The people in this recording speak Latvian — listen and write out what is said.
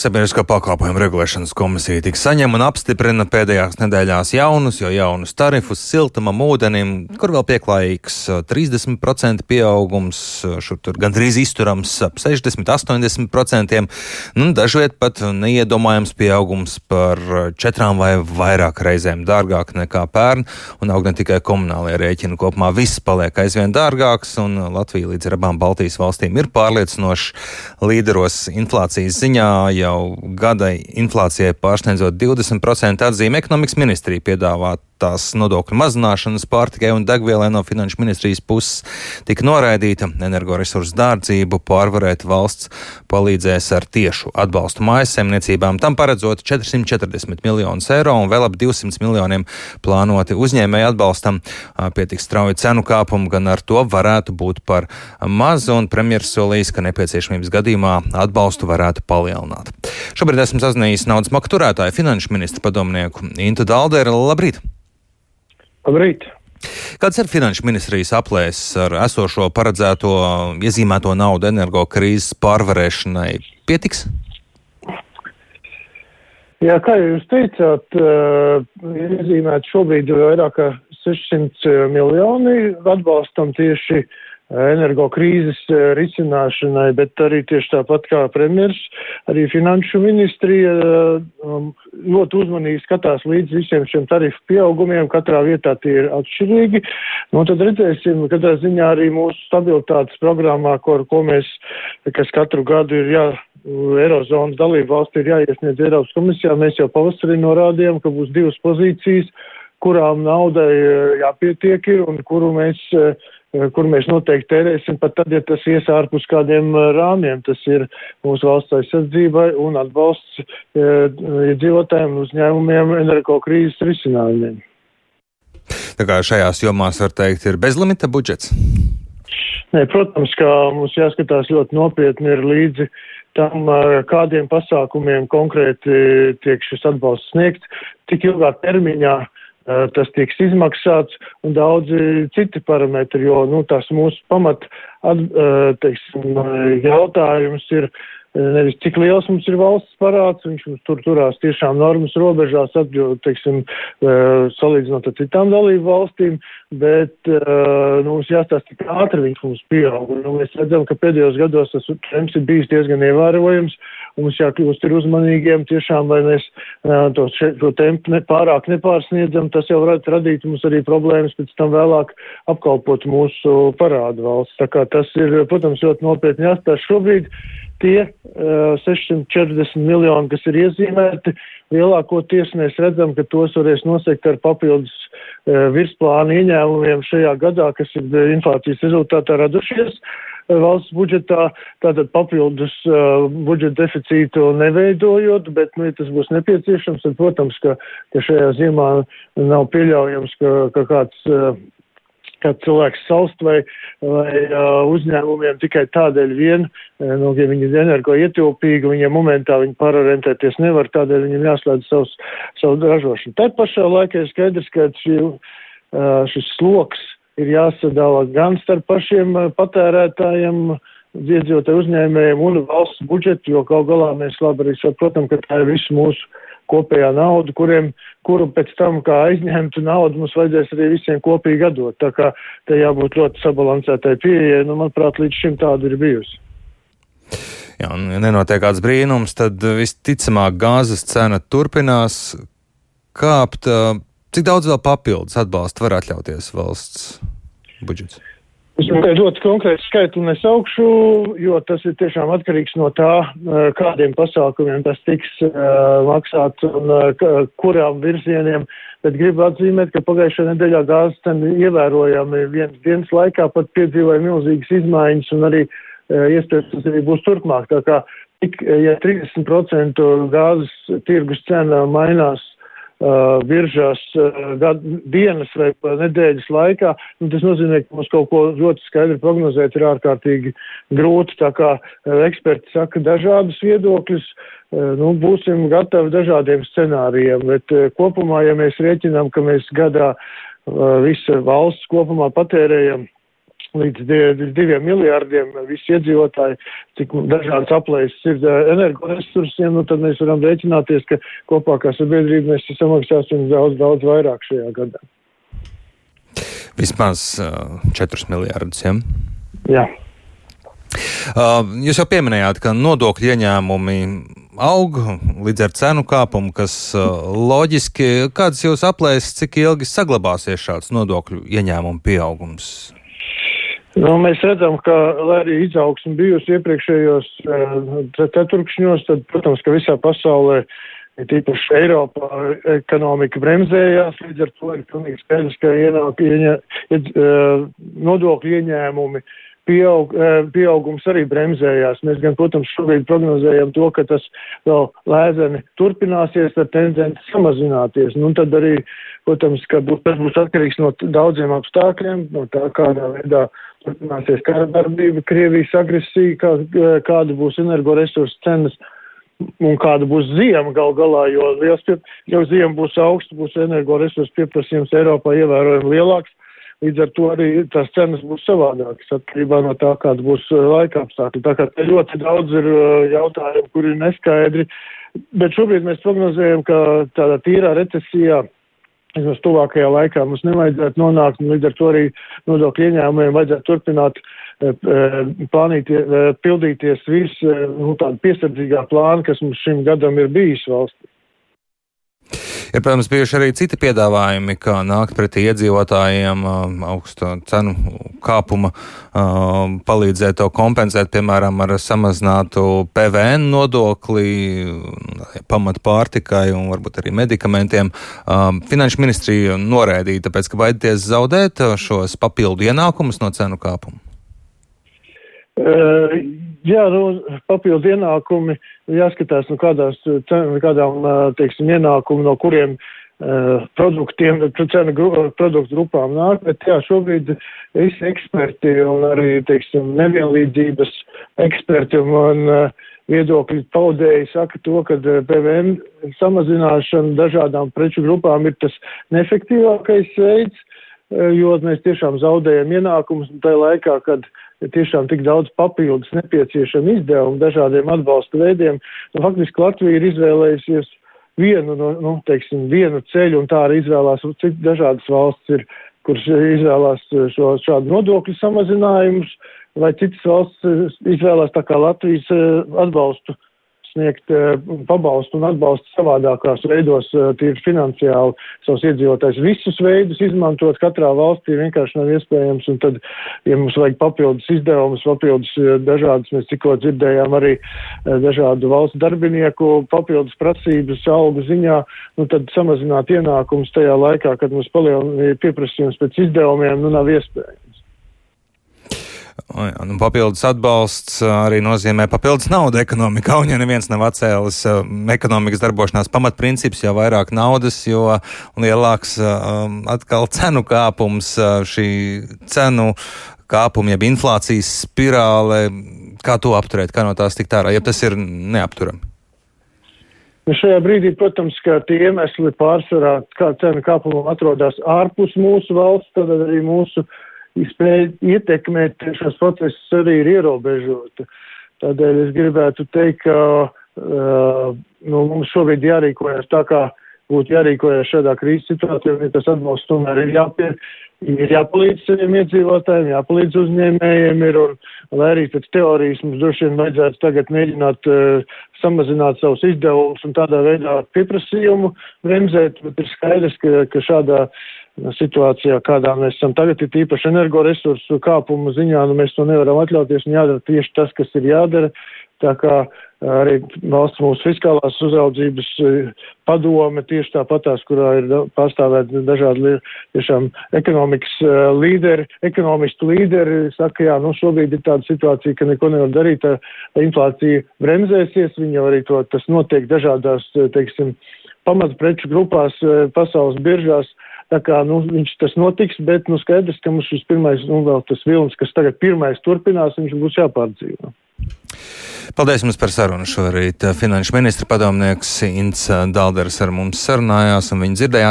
Sabiedrisko pakalpojumu regulēšanas komisija tika saņem un apstiprina pēdējās nedēļās jaunus, jo jaunus tarifus siltumam, ūdenim, kur vēl pieklājīgs 30% pieaugums, šur tur gandrīz izturams ap 60-80%, nu, dažviet pat neiedomājams pieaugums par četrām vai vairāk reizēm dārgāk nekā pērn, un aug ne tikai komunālie rēķini, kopumā viss paliek aizvien dārgāks, un Latvija līdz ar abām Baltijas valstīm ir pārliecinoši līderos inflācijas ziņā jau gadai inflācijai pārsniedzot 20% atzīme ekonomikas ministrija piedāvāt tās nodokļu mazināšanas pārtikai un degvielai no finanšu ministrijas puses tika noraidīta. Energoresursu dārdzību pārvarēt valsts palīdzēs ar tiešu atbalstu mājasemniecībām, tam paredzot 440 miljonus eiro un vēl ap 200 miljoniem plānoti uzņēmēju atbalstam. Pietiks strauji cenu kāpumu, gan ar to varētu būt par mazu, un premjeras solījis, ka nepieciešamības gadījumā atbalstu varētu palielināt. Šobrīd esmu sazinājies naudas makturētāju finanšu ministru padomnieku Intu Dalderu. Labrīt! Labrīt! Kāds ir finanšu ministrijas aplēses ar esošo paredzēto iezīmēto naudu energo krīzes pārvarēšanai? Pietiks? Jā, kā jūs teicāt, ir iezīmēti šobrīd vairāk kā 600 miljoni atbalstam tieši uh, energo krīzes eh, risināšanai, bet arī tieši tāpat kā premjers, arī finanšu ministrija um, ļoti uzmanīgi skatās līdz visiem šiem tarifu pieaugumiem, katrā vietā tie ir atšķirīgi. Nu, tad redzēsim, katrā ziņā arī mūsu stabilitātes programmā, ko, ko mēs, kas katru gadu ir jā, Eirozonas dalību valsti ir jāiesniedz Eiropas komisijā, mēs jau pavasarī norādījām, ka būs divas pozīcijas, kurām naudai eh, jāpietiek ir un kuru mēs Eh, kur mēs noteikti tērēsim pat tad, ja tas ies ārpus kādiem eh, rāmjiem. Tas ir mūsu valsts aizsardzībai un atbalsts iedzīvotājiem un uzņēmumiem energo krīzes risinājumiem. Tā kā šajās jomās var teikt, ir bezlimita budžets? Nē, protams, ka mums jāskatās ļoti nopietni ir līdzi tam, kādiem pasākumiem konkrēti tiek šis atbalsts sniegts, cik ilgā termiņā uh, tas tiks izmaksāts un daudzi citi parametri, jo, nu, tas mūsu pamat, at, teiksim, jautājums ir nevis cik liels mums ir valsts parāds, viņš mums tur turās tiešām normas robežās, atļaut, teiksim, salīdzinot ar citām dalību valstīm, bet nu, mums jāstāsta, cik ātri viņš mums pieaug. Nu, mēs redzam, ka pēdējos gados tas trends ir bijis diezgan ievērojams. Mums jākļūst ir uzmanīgiem tiešām, lai mēs to, to tempu ne, pārāk nepārsniedzam. Tas jau varētu radīt mums arī problēmas pēc tam vēlāk apkalpot mūsu parādu valsts. Tā kā tas ir, protams, ļoti nopietni jāstāsta šobrīd tie uh, 640 miljoni, kas ir iezīmēti, lielākoties mēs redzam, ka tos varēs nosekt ar papildus uh, virsplānu ieņēmumiem šajā gadā, kas ir inflācijas rezultātā radušies valsts budžetā, tātad papildus uh, budžeta deficītu neveidojot, bet, nu, ja tas būs nepieciešams, tad, protams, ka, ka šajā ziemā nav pieļaujams, ka, ka kāds uh, kā cilvēks salst vai, vai uh, uzņēmumiem tikai tādēļ vien, nu, ja viņi ir energo ietilpīgi, viņiem momentā viņi parorientēties nevar, tādēļ viņiem jāslēdz savus, savu ražošanu. Tā pašā laikā ir skaidrs, ka šī, uh, šis sloks ir jāsadala gan starp pašiem uh, patērētājiem, iedzīvotāju uzņēmējiem un valsts budžetu, jo gal galā mēs labi arī saprotam, ka tā ir visu mūsu kopējā nauda, kuriem, kuru pēc tam, kā aizņemtu naudu, mums vajadzēs arī visiem kopīgi atdot. Tā kā te jābūt ļoti sabalansētai pieejai, nu, manuprāt, līdz šim tāda ir bijusi. Jā, un ja nenotiek kāds brīnums, tad visticamāk gāzes cena turpinās kāpt. Cik daudz vēl papildus atbalsta var atļauties valsts budžets? Es ļoti konkrēti skaitli nesaukšu, jo tas ir tiešām atkarīgs no tā, eh, kādiem pasākumiem tas tiks uh, maksāts un uh, kurām virzieniem. Bet gribu atzīmēt, ka pagājušajā nedēļā gāzes cena ievērojami vienas dienas laikā pat piedzīvoja milzīgas izmaiņas un arī uh, iespējams tas arī būs turpmāk. Tā kā tik, ja 30% gāzes tirgus cena mainās uh, viržās uh, gad, dienas vai nedēļas laikā, nu, tas nozīmē, ka mums kaut ko ļoti skaidri prognozēt ir ārkārtīgi grūti. Tā kā uh, eksperti saka dažādus viedokļus, uh, nu, būsim gatavi dažādiem scenārijiem, bet uh, kopumā, ja mēs rēķinām, ka mēs gadā uh, visa valsts kopumā patērējam līdz diviem miljārdiem visi iedzīvotāji, cik dažādas aplēses ir energoresursiem, nu tad mēs varam rēķināties, ka kopā kā sabiedrība mēs samaksāsim daudz, daudz vairāk šajā gadā. Vismaz uh, 4 miljārdus, ja? Jā. Uh, jūs jau pieminējāt, ka nodokļu ieņēmumi aug līdz ar cenu kāpumu, kas uh, loģiski. Kādas jūs aplēsat, cik ilgi saglabāsies šāds nodokļu ieņēmumu pieaugums? Nu, mēs redzam, ka, arī izaugsme bijusi iepriekšējos uh, ceturkšņos, tad, protams, ka visā pasaulē, tīpaši Eiropā, ekonomika bremzējās, līdz ar to ir pilnīgi skaidrs, ka ienāk, ieņē, ied, uh, nodokļu ieņēmumi pieaug, pieaugums arī bremzējās. Mēs gan, protams, šobrīd prognozējam to, ka tas vēl lēzeni turpināsies ar tendenci samazināties. Nu, tad arī, protams, ka būs, tas būs atkarīgs no daudziem apstākļiem, no tā, kādā veidā turpināsies kara darbība, Krievijas agresija, kā, kāda būs energoresursu cenas un kāda būs ziema gal galā, jo liels, jau ziema būs augsta, būs energoresursu pieprasījums Eiropā ievērojami lielāks. Līdz ar to arī tās cenas būs savādākas atkarībā no tā, kāda būs uh, laika apstākļi. Tā kā te ļoti daudz ir uh, jautājumu, kuri ir neskaidri, bet šobrīd mēs prognozējam, ka tādā tīrā recesijā vismaz tuvākajā laikā mums nevajadzētu nonākt, un līdz ar to arī nodokļu ieņēmumiem vajadzētu turpināt e, plānīt, e, pildīties virs nu, tāda piesardzīgā plāna, kas mums šim gadam ir bijis valstī. Ir, protams, bijuši arī citi piedāvājumi, kā nākt pretī iedzīvotājiem augstu cenu kāpuma, palīdzēt to kompensēt, piemēram, ar samazinātu PVN nodokli, pamat pārtikai un varbūt arī medikamentiem. Finanšu ministrija norēdīja, tāpēc, ka baidieties zaudēt šos papildu ienākumus no cenu kāpuma. Jā, nu, papildu ienākumi jāskatās, nu, kādās, kādām, teiksim, ienākumu, no kuriem produktiem, cenu gru, produktu grupām nāk, bet jā, šobrīd visi eksperti un arī, teiksim, nevienlīdzības eksperti un viedokļu paudēji saka to, ka PVN samazināšana dažādām preču grupām ir tas neefektīvākais veids, jo mēs tiešām zaudējam ienākumus tajā laikā, kad uh, ir tiešām tik daudz papildus nepieciešami izdevumi dažādiem atbalsta veidiem. Nu, faktiski Latvija ir izvēlējusies vienu, no, nu, teiksim, vienu ceļu, un tā arī izvēlās, cik dažādas valsts ir, kuras izvēlās šo šādu nodokļu samazinājumus, vai citas valsts izvēlās tā kā Latvijas eh, atbalstu sniegt eh, pabalstu un atbalstu savādākās veidos, eh, tīri finansiāli savus iedzīvotājus. Visus veidus izmantot katrā valstī vienkārši nav iespējams, un tad, ja mums vajag papildus izdevumus, papildus eh, dažādas, mēs tikko dzirdējām arī dažādu valsts darbinieku papildus prasības algu ziņā, nu tad samazināt ienākumus tajā laikā, kad mums palielina pieprasījums pēc izdevumiem, nu nav iespējams. Jā, nu, papildus atbalsts arī nozīmē papildus naudu ekonomikā, un ja neviens nav atcēlis ekonomikas darbošanās pamatprincips, jo vairāk naudas, jo lielāks atkal cenu kāpums, šī cenu kāpuma, jeb inflācijas spirāle, kā to apturēt, kā no tās tikt ārā, ja tas ir neapturami. Nu šajā brīdī, protams, ka tie iemesli pārsvarā, kā cenu kāpumam atrodas ārpus mūsu valsts, tad arī mūsu uh, spēja ietekmēt šos procesus arī ir ierobežota. Tādēļ es gribētu teikt, ka uh, nu, mums šobrīd jārīkojas tā, kā būtu jārīkojas šādā krīzes situācijā, un ja tas atbalsts tomēr ir jāpie, ir jāpalīdz saviem iedzīvotājiem, jāpalīdz uzņēmējiem, ir, un, lai arī pēc teorijas mums droši vien vajadzētu tagad mēģināt uh, samazināt savus izdevumus un tādā veidā pieprasījumu bremzēt, bet ir skaidrs, ka, ka šādā uh, situācijā, kādā mēs esam tagad, ir īpaši energoresursu kāpuma ziņā, nu mēs to nevaram atļauties un jādara tieši tas, kas ir jādara. Tā kā arī valsts mūsu fiskālās uzraudzības padome tieši tāpatās, kurā ir pārstāvēt dažādi tiešām ekonomikas līderi, ekonomistu līderi, saka, jā, nu šobrīd ir tāda situācija, ka neko nevar darīt, inflācija bremzēsies, viņa arī to, tas notiek dažādās, teiksim, pamatpreču grupās pasaules biržās. Tā kā nu, viņš tas notiks, bet nu, skaidrs, ka mums šis pirmais, nu, vēl tas vilnis, kas tagad pirmais turpinās, viņš būs jāpārdzīvo. Paldies jums par sarunu šorīt. Finanšu ministra padomnieks Ints Dalders ar mums sarunājās, un viņi dzirdējāt.